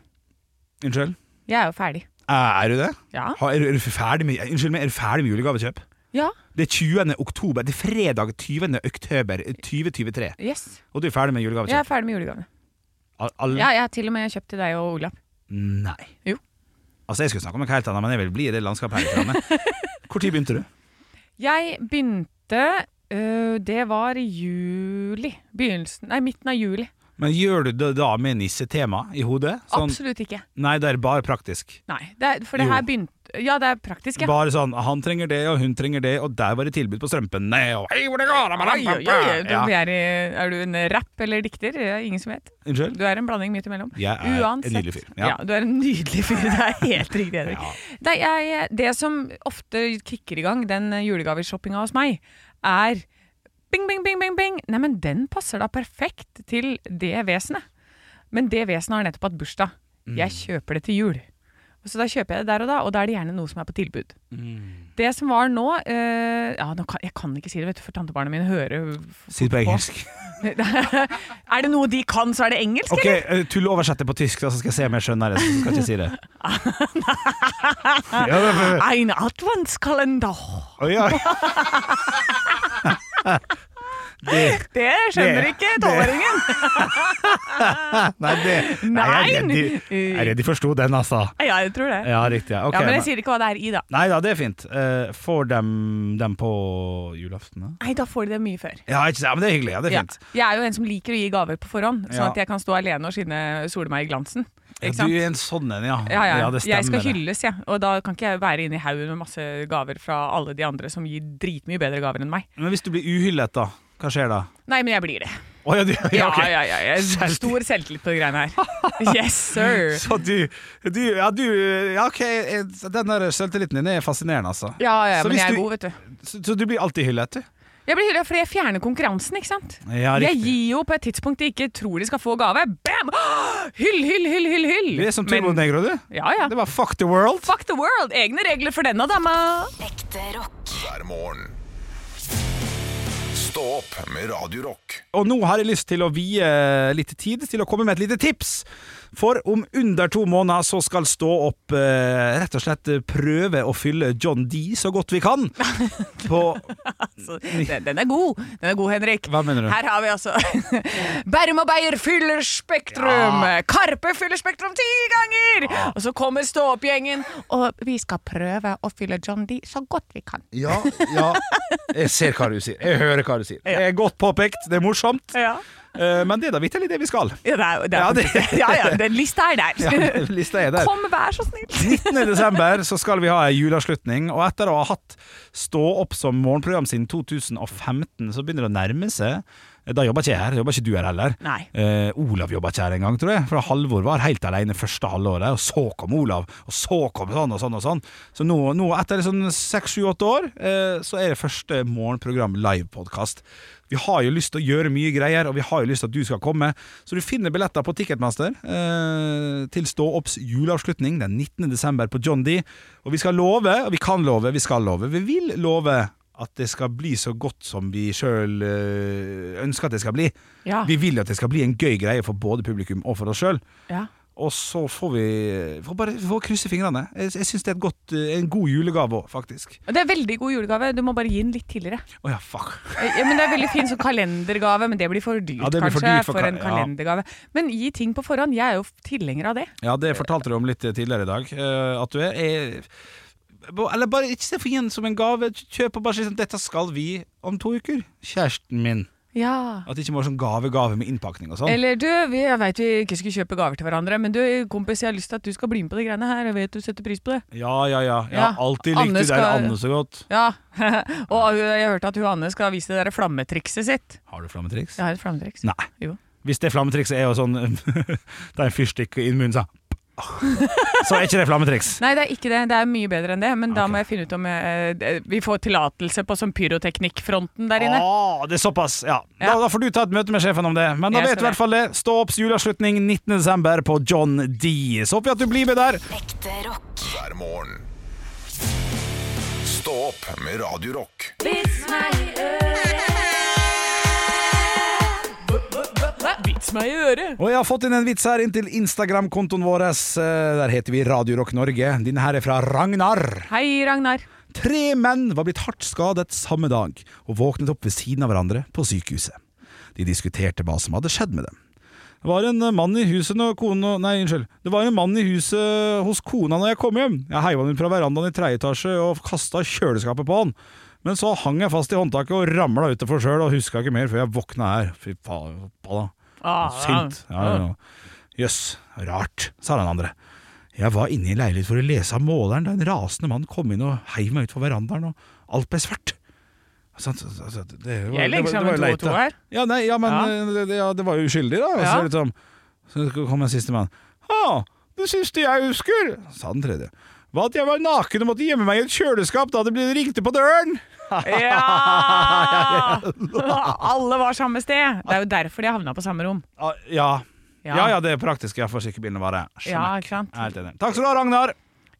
Unnskyld?
Jeg er jo ferdig.
Er du det?
Ja.
Ha, er, er du ferdig med, unnskyld meg, er du ferdig med julegavekjøp?
Ja.
Det er 20. oktober. Det er fredag 20. oktober 2023.
Yes.
Og du er ferdig med julegavekjøp?
Jeg er ferdig med julegavene.
Al alle?
Ja, jeg har til og med kjøpt til deg og Olav.
Nei.
Jo.
Altså, jeg skulle snakke om noe helt annet, men jeg vil bli i det landskapet her. Når. Begynte du?
Jeg begynte øh, Det var i juli. Begynnelsen Nei, midten av juli.
Men gjør du det da med nissetema i hodet? Sånn-
Absolutt ikke.
Nei, det er bare praktisk.
Nei, det er, for det
Jo.
her begynte Ja, det er praktisk, ja.
Bare sånn han trenger det, og hun trenger det, og der var det tilbud på strømpene, og hei, hvor det går,
Oi, oi, oi, du
Ja.
er, i- er du en rapp eller dikter? Det er ingen som vet.
Unnskyld?
Du er en blanding midt imellom.
Jeg er
Uansett.
en nydelig fyr.
Ja.
Ja.
du er en nydelig fyr. Det er helt riktig, Henrik.
Ja.
Nei, jeg, det som ofte kicker i gang den julegaveshoppinga hos meg, er bing, bing, bing, bing, bing. Nei, men den passer da perfekt til det vesenet. Men det vesenet har nettopp hatt bursdag.
Mm.
Jeg kjøper det til jul. Så da kjøper jeg det der og da, og da er det gjerne noe som er på tilbud.
Mm.
Det som var nå eh, ja, nå kan, Jeg kan ikke si det, vet du, for tantebarna mine hører
Si det på engelsk.
er det noe de kan, så er det engelsk,
Ok,
eller?
eh, Tull oversett det på tysk, da, så skal jeg se om jeg skjønner det. Så skal jeg ikke si det.
Ein adventskalender.
Oh, ja. det,
Det skjønner
Det-
ikke tolvåringen.
nei, det Nei, jeg er redd de, jeg er redd de forsto den, altså.
Ja, jeg tror det.
Ja, riktig. Ja. Ok,
ja, men jeg
men-
sier ikke hva det er i, da.
Nei da, det er fint. Uh, får dem dem på julaften?
Nei, da får de det mye før.
Ja, ikke? Men det er hyggelig. Ja, det er
Ja.
fint.
Jeg er jo en som liker å gi gaver på forhånd, sånn
Ja.
at jeg kan stå alene og skinne sole meg i glansen.
Ja, du er en sånn en, ja.
Ja, ja.
det
jeg skal hylles, jeg. Og da kan ikke jeg være inne i haugen med masse gaver fra alle de andre som gir dritmye bedre gaver enn meg.
Men hvis du blir uhyllet, da? Hva skjer da?
Nei, men jeg blir det.
Oh, ja, du, ja,
Ja,
ok.
ja, ja.
Selvtillit.
stor selvtillit på de greiene her. Yes, sir.
Så du, du Ja, du Ja, OK. eh, Den der selvtilliten din er fascinerende, altså.
Ja, ja,
Så
men jeg er
du-
god, vet du.
Så, så du blir alltid hyllet, du?
Jeg blir hyllet fordi jeg fjerner konkurransen, ikke sant?
Ja,
jeg gir jo på et tidspunkt de ikke tror de skal få gave. Bam! Hyll, hyll, hyll, hyll, hyll!
Det er som
Men-
Turbo Negro, du.
Ja, ja.
Det var fuck the world.
Fuck the world! Egne regler for denne dama.
Ekte rock.
hver morgen. Stå opp med Radio Rock.
Og nå har jeg lyst til å vie litt tid til å komme med et lite tips. For om under to måneder så skal Stå opp eh, rett og slett prøve å fylle John D så godt vi kan. På
Altså, den, den er god, den er god, Henrik.
Hva mener du?
Her har vi altså Bærum og Beyer fyller Spektrum. Karpe fyller Spektrum ti ganger! Og så kommer Stå-opp-gjengen, og vi skal prøve å fylle John D så godt vi kan.
Ja, ja. Jeg ser hva du sier. Jeg hører hva du sier. Det er godt påpekt, det er morsomt.
Ja,
Eh, Men det er da vitterlig det vi skal.
ja det er, det er,
Ja, det-
ja, ja, den lista er der.
Ja, lista er der.
Kom, vær så snill.
19. desember så skal vi ha ei juleavslutning, og etter å ha hatt Stå opp som morgenprogram siden 2015, så begynner det å nærme seg. Da jobber ikke jeg her, jobber ikke du her heller. Eh, Olav jobber ikke her engang, tror jeg. For Halvor var helt alene første halvåret, og så kom Olav, og så kom sånn og sånn og sånn. Så nå, nå etter sånn seks, sju, åtte år, eh, så er det første morgenprogram livepodkast. Vi har jo lyst til å gjøre mye greier, og vi har jo lyst til at du skal komme. Så du finner billetter på Ticketmaster eh, til Stå opps juleavslutning den 19. desember på John D. Og vi skal love, og vi kan love, vi skal love. Vi vil love at det skal bli så godt som vi sjøl ønsker at det skal bli.
Ja.
Vi vil at det skal bli en gøy greie for både publikum og for oss sjøl.
Ja.
Og så får vi får bare får krysse fingrene. Jeg, jeg syns det er et godt, eh, en god julegave òg, faktisk.
Det er veldig god julegave. Du må bare gi den litt tidligere.
Oh, ja, fuck.
Ja, men Det er veldig fin som kalendergave, men det blir for dyrt
Ja, blir for
kanskje
dyrt for
for, en kalendergave. Men gi ting på forhånd. Jeg er jo tilhenger av det.
Ja, det fortalte du om litt tidligere i dag. eh, At du er, er Eller bare ikke se for igjen som en gave. Kjøp og bare si sånn Dette skal vi om to uker. Kjæresten min.
Ja.
At det ikke må være sånn gave-gave med innpakning og sånn.
Eller du, vi, jeg vet vi ikke skal kjøpe gaver til hverandre, men du, kompis, jeg har lyst til at du skal bli med på de greiene her. Jeg vet du setter pris på det.
Ja, ja, ja. Jeg
Ja,
har alltid likt det der Anne så godt.
Ja. Og jeg hørte at hun Anne skal vise det der flammetrikset sitt.
Har du flammetriks?
Jeg har et flammetriks.
Nei.
Jo.
Hvis det flammetrikset er jo sånn Det er en fyrstikk i munnen, så Så er ikke det flammetriks.
Nei, det er ikke det. Det er mye bedre enn det. Men da må jeg finne ut om jeg, vi får tillatelse på sånn pyroteknikkfronten der inne.
Åh, det er såpass, ja. Da,
Ja.
da får du ta et møte med sjefen om det. Men da
Jeg
vet du i hvert fall det. Stå opps juleavslutning 19.12. på John D. Så håper vi at du blir med der.
Ekte rock. Hver morgen. Stå opp med Radio Rock.
Vits meg i øret!
Og jeg har fått inn en vits her inn til Instagram-kontoen vår. Eh, Der heter vi Radio Rock Norge. Denne her er fra Ragnar.
Hei, Ragnar.
Tre menn var blitt hardt skadet samme dag og våknet opp ved siden av hverandre på sykehuset. De diskuterte hva som hadde skjedd med dem. Det var en mann i huset når kona Nei, unnskyld. Det var en mann i huset hos kona når jeg kom hjem. Jeg heiva han ut fra verandaen i tredje etasje og kasta kjøleskapet på han. Men så hang jeg fast i håndtaket og ramla utenfor sjøl og huska ikke mer før jeg våkna her. Fy faen, balla.
Ah,
Sint. Ja, ja. Jøss, rart, sa den andre. Jeg var inne i leilighet for å lese av måleren da en rasende mann kom inn og heiv meg utfor verandaen, og alt ble svart. Så, så, så, det, det var-
Jeg legger sammen to og to her.
Ja, nei, ja men
Ja.
Det, Det, ja, det var jo uskyldig, da. Så, liksom, så kom en sistemann. Å, det siste jeg husker, sa den tredje, var at jeg var naken og måtte gjemme meg i et kjøleskap da det ble ringte på døren.
Ja! Alle var samme sted. Det er jo derfor de havna på samme rom.
Ah, Ja.
Ja.
Ja, ja, det er praktisk.
Ja, ikke sant?
Er Helt enig. Takk skal du ha, Ragnar.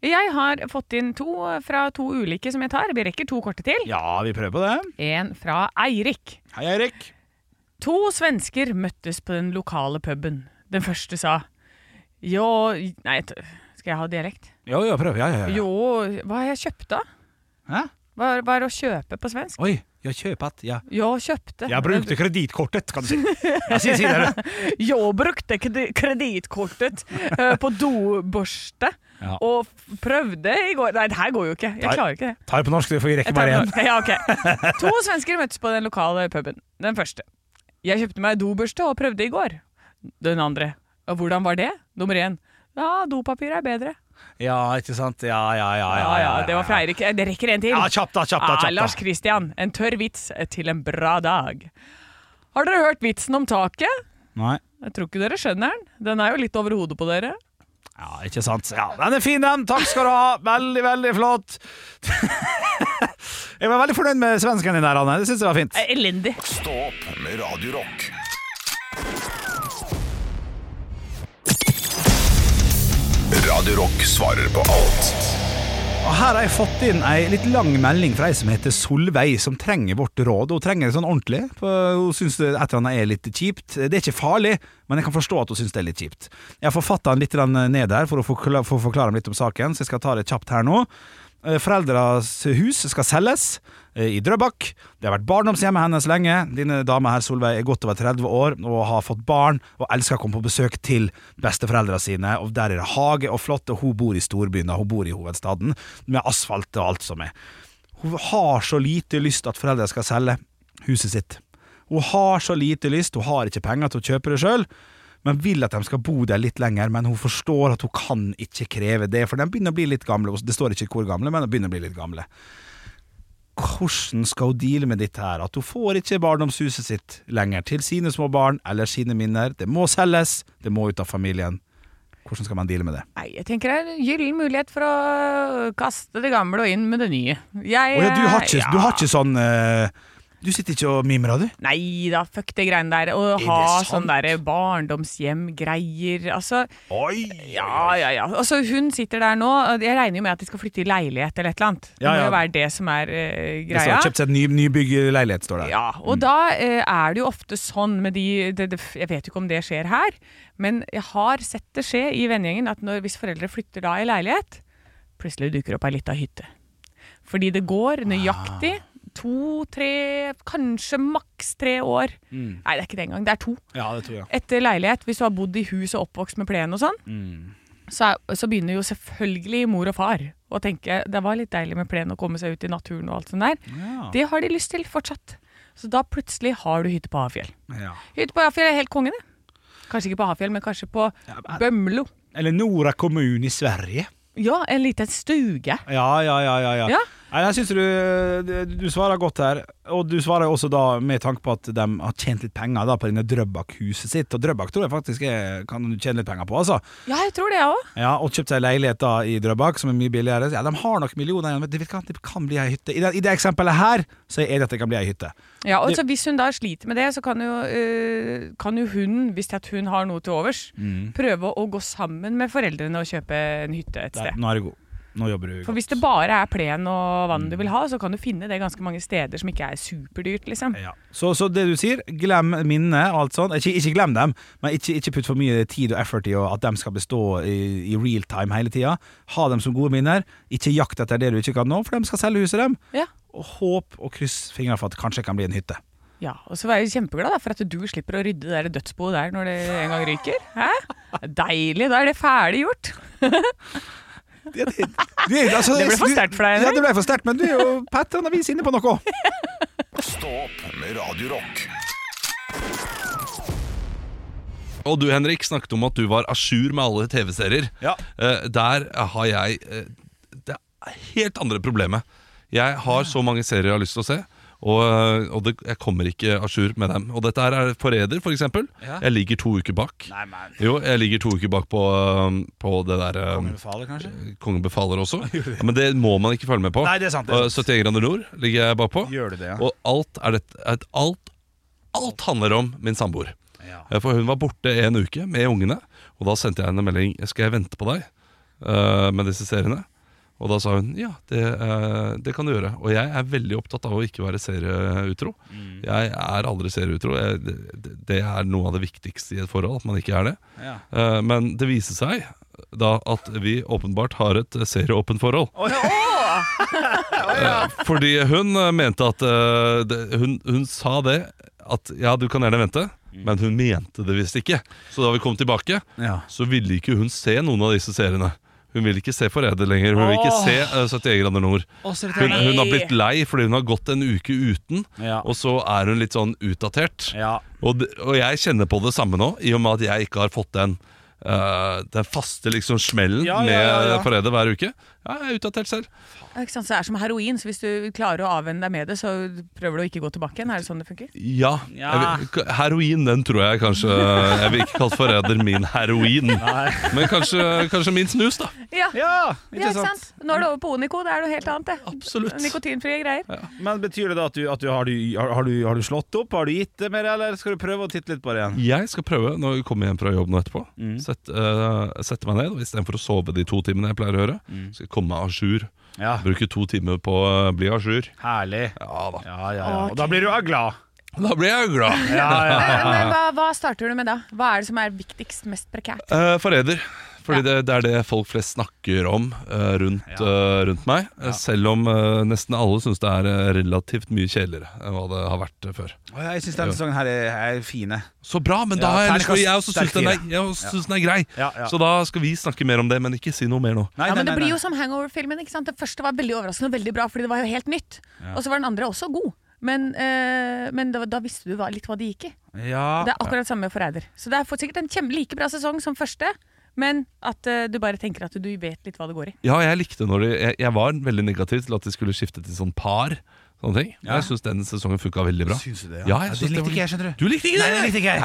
Jeg har fått inn to fra to ulike som jeg tar. Vi rekker to korte til.
Ja, vi prøver på det.
En fra Eirik.
Hei, Eirik.
To svensker møttes på den lokale puben. Den første sa Jo Nei, t- skal jeg ha dialekt?
Jo, jo, prøv. Ja, ja, ja.
Jo, hva har jeg kjøpt da?
Hæ?
Hva, hva er å kjøpe på svensk?
Oi, jeg kjøpet. Ja.
Jo, kjøpte.
Jeg brukte kredittkortet, kan du si. Ja, si, si det.
Jeg brukte kreditkortet kredittkortet eh, på dobørste.
Ja.
Og prøvde i går Nei, det her går jo ikke. Jeg klarer ikke det.
Ta det på norsk, for får vi rekke bare én.
Ja, okay. To svensker møttes på den lokale puben. Den første. Jeg kjøpte meg dobørste og prøvde i går. Den andre. Og hvordan var det? Nummer én. Ja, dopapir er bedre.
Ja, ikke sant? Ja, ja, ja.
Ja, ja, det var fra Eirik. Det rekker en til.
Ja, kjapt da, kjapt da,
kjapp
kjapt da.
Lars Kristian, en tørr vits til en bra dag. Har dere hørt vitsen om taket?
Nei.
Jeg tror ikke dere skjønner den. Den er jo litt over hodet på dere.
Ja, ikke sant? Ja, den er fin, den. Takk skal du ha. Veldig, veldig flott. jeg var veldig fornøyd med svensken din der, Anne. Det syns jeg var fint.
Elendig.
Stå opp med Radio Radio Rock svarer på alt
Og Her har jeg fått inn ei litt lang melding fra ei som heter Solveig, som trenger vårt råd. Hun trenger det sånn ordentlig, hun syns et eller annet er litt kjipt. Det er ikke farlig, men jeg kan forstå at hun syns det er litt kjipt. Jeg har forfatta den litt ned her for å forkla- for å forklare litt om saken, så jeg skal ta det kjapt her nå. Eh, Foreldras hus skal selges i Drøbak. Det har vært barndomshjemmet hennes lenge. Dine damer her, Solveig, er godt over 30 år og har fått barn og elsker å komme på besøk til besteforeldrene sine. Og Der er det hage og flott, og hun bor i storbyen, hun bor i hovedstaden, med asfalt og alt som er. Hun har så lite lyst at foreldrene skal selge huset sitt. Hun har så lite lyst, hun har ikke penger til å kjøpe det sjøl men vil at de skal bo der litt lenger. Men hun forstår at hun kan ikke kreve det, for de begynner å bli litt gamle. Det står ikke hvor gamle, men de begynner å bli litt gamle. Hvordan skal hun deale med dette her? At hun får ikke barndomshuset sitt lenger til sine små barn eller sine minner. Det må selges, det må ut av familien. Hvordan skal man deale med det?
Nei, jeg tenker det er en gyllen mulighet for å kaste det gamle og inn med det nye. Jeg,
oh, ja, du, har ikke,
ja.
du har ikke sånn eh, Du sitter ikke og mimrer, du?
Nei da, fuck det greiene der. Å ha sånn derre barndomshjem-greier. Altså,
Oi!
ja, ja, ja. Altså, hun sitter der nå. Jeg regner jo med at de skal flytte i leilighet eller et eller annet. Det
Ja,
må
ja.
jo være det som er eh,
Det
greia.
kjøpt seg en ny, bygg leilighet, står det.
Ja, og da uh, er det jo ofte sånn med de det, det, Jeg vet jo ikke om det skjer her, men jeg har sett det skje i vennegjengen at når, hvis foreldre flytter da i leilighet, plutselig dukker opp ei lita hytte. Fordi det går nøyaktig to, tre, kanskje maks tre år. Nei, det er ikke det engang. Det er to.
Ja, det tror jeg.
Etter leilighet, hvis du har bodd i hus og oppvokst med plen og sånn, så, er, så begynner jo selvfølgelig mor og far å tenke det var litt deilig med plen å komme seg ut i naturen og alt sånt der.
Ja.
Det har de lyst til fortsatt. Så da plutselig har du hytte på Hafjell.
Ja.
Hytte på Hafjell er helt konge, det. Kanskje ikke på Hafjell, men kanskje på Bømlo.
Eller Nora kommune i Sverige.
Ja, en liten stuge.
Ja, ja, ja. ja, ja. Nei, jeg synes du, du, svarer godt her, og du svarer også da med tanke på at de har tjent litt penger da på denne Drøbak-huset sitt. Og Drøbak tror jeg faktisk er, kan du tjene litt penger på, altså.
Ja, jeg tror det, jeg òg.
Ja, Og kjøpt seg leilighet da i Drøbak, som er mye billigere. Ja, De har nok millioner igjen, men det kan, det kan bli ei hytte. I det, I det eksempelet her så er det at det kan bli ei hytte.
Ja, og
Det-
Hvis hun da sliter med det, så kan jo, øh, kan jo hun, hvis at hun har noe til overs, prøve å gå sammen med foreldrene og kjøpe en hytte et
Der,
sted.
nå er det god. Nå jobber du
For hvis det bare er plen og vann du vil ha, så kan du finne det ganske mange steder som ikke er superdyrt, liksom.
Ja. Så, så det du sier, glem minnet og alt sånt. Ikke, ikke glem dem, men ikke, ikke putt for mye tid og effort i at de skal bestå i, i real time hele tida. Ha dem som gode minner. Ikke jakt etter det du ikke kan nå, for de skal selge huset dem.
Ja.
Og håp og kryss fingrene for at det kanskje kan bli en hytte.
Ja, Og så var jeg kjempeglad da, for at du slipper å rydde det dødsboet der når det en gang ryker. Hæ? Deilig, da er det ferdig gjort.
Det, det, det, altså,
Det ble for sterkt for deg,
Ja, det ble for sterkt, men du er jo på et eller annet vis inne på noe.
Stå opp med Radiorock.
Og du Henrik snakket om at du var à jour med alle TV-serier.
Ja.
Eh, der har jeg eh, Det helt andre problemet. Jeg har så mange serier jeg har lyst til å se, og, eh, og det, jeg kommer ikke à jour med dem. Og dette her er Forræder, f.eks. eksempel
Ja.
Jeg ligger to uker bak.
Nei, men
Jo, jeg ligger to uker bak på, eh, på det der eh,
Kongen befaler, kanskje?
Kongen befaler også. Ja, men det må man ikke følge med på.
Nei, det er sant, det er
sant. 71 grader nord ligger jeg bakpå.
Gjør du det, ja?
Og alt er det, et, alt, alt handler om min samboer.
Ja.
Eh, For hun var borte en uke med ungene, og da sendte jeg henne en melding Skal jeg vente på deg uh, med disse seriene. Og da sa hun ja, det, eh, det kan du gjøre. Og jeg er veldig opptatt av å ikke være serieutro.
Mm.
Jeg er aldri serieutro. Jeg, det, det er noe av det viktigste i et forhold, at man ikke er det.
Ja.
Eh, men det viser seg da at vi åpenbart har et serieåpent forhold. Eh, Fordi hun eh, mente at eh, det, hun, hun sa det at ja, du kan gjerne vente, men hun mente det visst ikke. Så da vi kom tilbake,
Ja.
så ville ikke hun se noen av disse seriene. Hun vil ikke se Forræder lenger. Hun vil ikke se uh, 71 grader nord. Hun, hun har blitt lei fordi hun har gått en uke uten,
Ja.
og så er hun litt sånn utdatert.
Ja.
Og, og jeg kjenner på det samme nå, i og med at jeg ikke har fått den eh, Den faste liksom smellen
Ja, ja,
med
ja, med
Forræder hver uke. Ja, jeg er utdatert selv.
Ikke sant? Så det er som heroin, så hvis du klarer å avvenne deg med det, så prøver du å ikke gå tilbake igjen. Er det sånn det funker?
Ja.
Ja.
Jeg vil, heroin, den tror jeg kanskje Jeg vil ikke kalle Forræder min heroin. Men kanskje, kanskje min snus, da.
Ja,
ja,
ikke sant? Nå er det over på Onico, det er noe helt annet, det.
Absolutt.
Nikotinfrie greier.
Men betyr det da at du, at du, har, du, har, har, du har du slått opp? Har du gitt det mer, eller skal du prøve å titte litt på det igjen?
Jeg skal prøve når vi kommer hjem fra jobb nå etterpå.
Mm.
Sett, eh, sette meg ned, og istedenfor å sove de to timene jeg pleier å gjøre,
Mm.
skal jeg komme meg à jour
Ja.
Bruke to timer på å bli à jour.
Herlig.
Ja da.
Ja, ja, ja. Og da blir du glad.
Da blir jeg glad.
Ja, ja, ja.
Men hva, hva starter du med da? Hva er det som er viktigst, mest prekært?
Eh, forræder. Fordi det, det er det folk flest snakker om uh, rundt, uh, rundt meg. eh, Selv om uh, nesten alle syns det er relativt mye kjedeligere enn hva det har vært før.
Og Jeg syns denne sesongen her er, er fine.
Så bra, men da
Ja,
har jeg, jeg også syns den, er- jeg også syns den er grei.
Ja, ja.
Så da skal vi snakke mer om det, men ikke si noe mer nå.
Nei,
Ja,
nei,
men Det
nei,
blir jo som Hangover-filmen. ikke sant? Den første var veldig overraskende og veldig bra, fordi det var jo helt nytt. Og så var den andre også god. Men, øh, men da, da visste du hva, litt hva det gikk i.
Ja.
Det er akkurat det samme med Forræder. Så det er sikkert en like bra sesong som første, men at uh, du bare tenker at du vet litt hva det går i.
Ja, jeg likte når de, jeg, jeg var veldig negativ til at de skulle skifte til sånn par. Sånne ting.
Ja.
Jeg syns den sesongen funka veldig bra.
Syns du det?
Ja, jeg
det
det
likte ikke jeg, skjønner du.
Du likte ikke det?
Nei, det likte ikke jeg.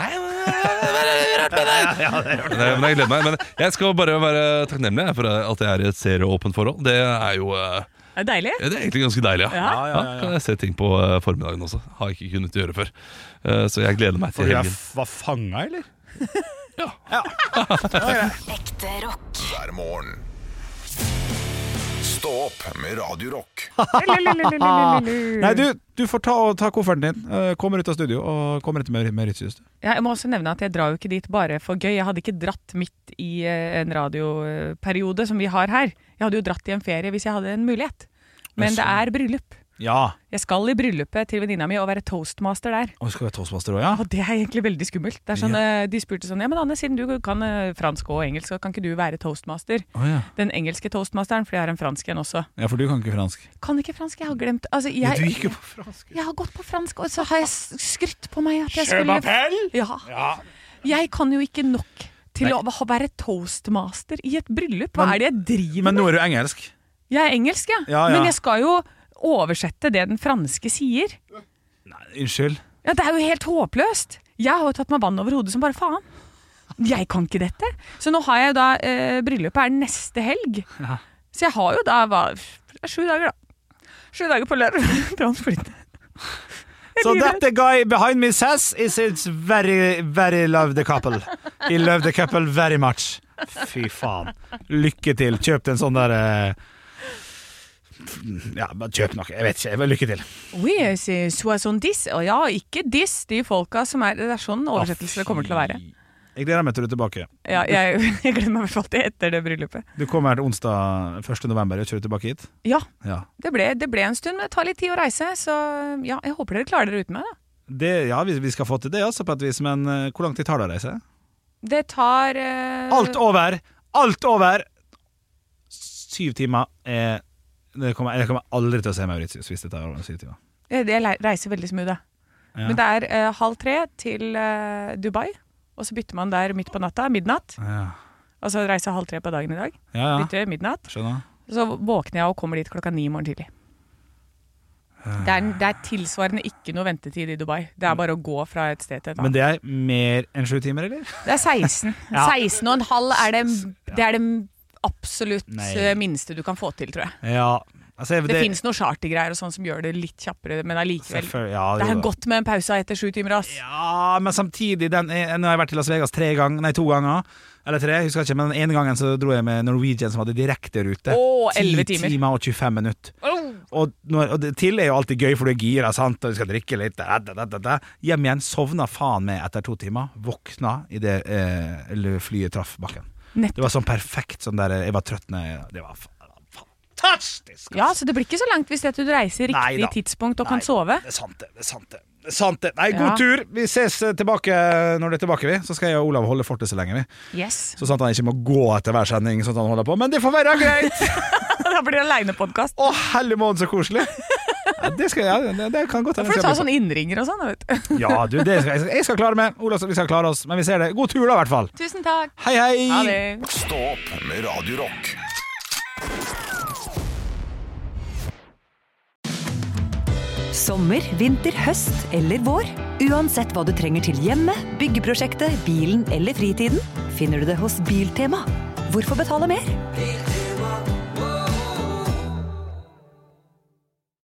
Nei, men jeg gleder meg. Men jeg skal bare være takknemlig for at jeg er i et serieåpent forhold. Det er jo eh,
Det er deilig.
ja, Det er egentlig ganske deilig, ja.
Ja.
Ja, ja, ja, ja.
kan jeg se ting på eh, formiddagen også. Har jeg ikke kunnet gjøre før. Eh, så jeg gleder meg til
jeg
helgen.
f- var fanga, eller?
Ekte rock.
hver morgen. Stå opp med Radiorock.
Nei, du, du får ta, ta kofferten din, eh, kommer ut av studio og kommer etter med, du.
Ja, jeg må også nevne at jeg drar jo ikke dit bare for gøy. Jeg hadde ikke dratt midt i eh, en radioperiode som vi har her. Jeg hadde jo dratt i en ferie hvis jeg hadde en mulighet. Men det er bryllup.
Ja.
Jeg skal i bryllupet til venninna mi og være toastmaster der.
Og skal være toastmaster også, ja?
Og det er egentlig veldig skummelt. Det er sånn, eh, De spurte sånn Ja, men Anne, siden du kan eh, fransk og engelsk, kan ikke du være toastmaster?
Oh, ja.
Den engelske toastmasteren, for jeg har en fransk en også.
ja, for du kan ikke fransk.
Kan ikke fransk, jeg har glemt altså,
Ja, du gikk jo på fransk.
jeg har gått på fransk, og så har jeg skrytt på meg at jeg skulle ja. Jeg kan jo ikke nok til å være toastmaster i et bryllup. Hva
Men-
er det jeg driver med?
Men nå er du engelsk.
Jeg er engelsk, ja.
Ja, ja.
Men jeg skal jo oversette det den franske sier.
Nei, unnskyld.
Ja, Det er jo helt håpløst. Jeg har jo tatt meg vann over hodet som bare faen. Jeg kan ikke dette. Så nå har jeg da eh, Bryllupet er neste helg.
Ja.
Så jeg har jo da hva, sju dager, da. Sju dager på lørdag.
So that the guy behind me says is it's very, very love the couple. He love the couple very much. Fy faen. Lykke til. Kjøp en sånn der eh, Ja, bare kjøp noe. Jeg vet ikke. Bare Lykke til.
Oui, c'est soixante-dix. Og ja, ikke diss de folka som er Det er sånn oversettelse det kommer til å være.
Jeg gleder meg til du er tilbake.
Ja, jeg, jeg gleder meg i hvert fall til etter det bryllupet.
Du kommer til onsdag 1. november. og Kjører tilbake hit?
Ja,
Ja.
det ble, det ble en stund. men Det tar litt tid å reise, så ja, jeg håper dere klarer dere uten meg. da.
Det, ja, vi, vi skal få til det, altså, på et vis. Men uh, hvor lang tid tar det å reise?
Det tar uh...
Alt over! Alt over! Syv timer er det kommer, Jeg kommer aldri til å se Mauritius hvis det tar over syv timer.
Jeg, jeg reiser veldig smooth, da.
Ja.
Men det er eh, halv tre til eh, Dubai, og så bytter man der midt på natta, midnatt.
Ja,
Og så reiser jeg halv tre på dagen i dag.
ja. ja.
Bytter midnatt.
Skjønner.
Så våkner jeg og kommer dit klokka ni i morgen tidlig. Det er, det er tilsvarende ikke noe ventetid i Dubai. Det er bare å gå fra et sted til et annet.
Men det er mer enn sju timer, eller?
Det er 16.
Ja.
16 og en halv er det, det, er det absolutt
Nei.
eh, minste du kan få til, tror jeg.
Ja. Altså,
Det, finnes noen chartergreier og sånn som gjør det litt kjappere, men allikevel.
Ja,
Det
det
er godt med en pause etter sju timer, ass.
Ja, men samtidig den, jeg, Nå har jeg vært i Las Vegas tre ganger, nei, to ganger. Eller tre, jeg husker ikke, men den ene gangen så dro jeg med Norwegian som hadde direkterute.
11
10
timer.
timer og 25 minutter. Og, når, og det, til er jo alltid gøy, for du er gira, sant, og du skal drikke litt. Da, da, da, da, da. Hjem igjen, sovna faen meg etter to timer. Våkna idet eh, flyet traff bakken.
Nettopp.
Det var sånn perfekt sånn der Jeg var trøtt når Det var fantastisk! fantastisk!
Ja, så det blir ikke så langt hvis du reiser riktig
Neida.
tidspunkt og
Nei,
kan sove.
Det er sant, det. det er sant det. Sant det. Nei, god
Ja.
tur! Vi ses eh, tilbake når det er tilbake, vi. Så skal jeg og Olav holde fortet så lenge, vi.
Yes.
Så sant han ikke må gå etter hver sending, sånn at han holder på. Men det får være greit!
da blir det aleinepodkast.
Å, helle måned, så koselig! Ja, det, skal, ja, det, det kan godt hende
får du ta sånn innringer og sånn, vet du.
bli- Ja, du, det skal, jeg, skal, klare meg. Olav, vi skal klare oss. Men vi ser det. God tur, da, i hvert fall.
Tusen takk.
Hei, hei!
Ha det.
Stå opp med Radio Rock.
Sommer, vinter, høst eller vår. Uansett hva du trenger til hjemmet, byggeprosjektet, bilen eller fritiden, finner du det hos Biltema. Hvorfor betale mer?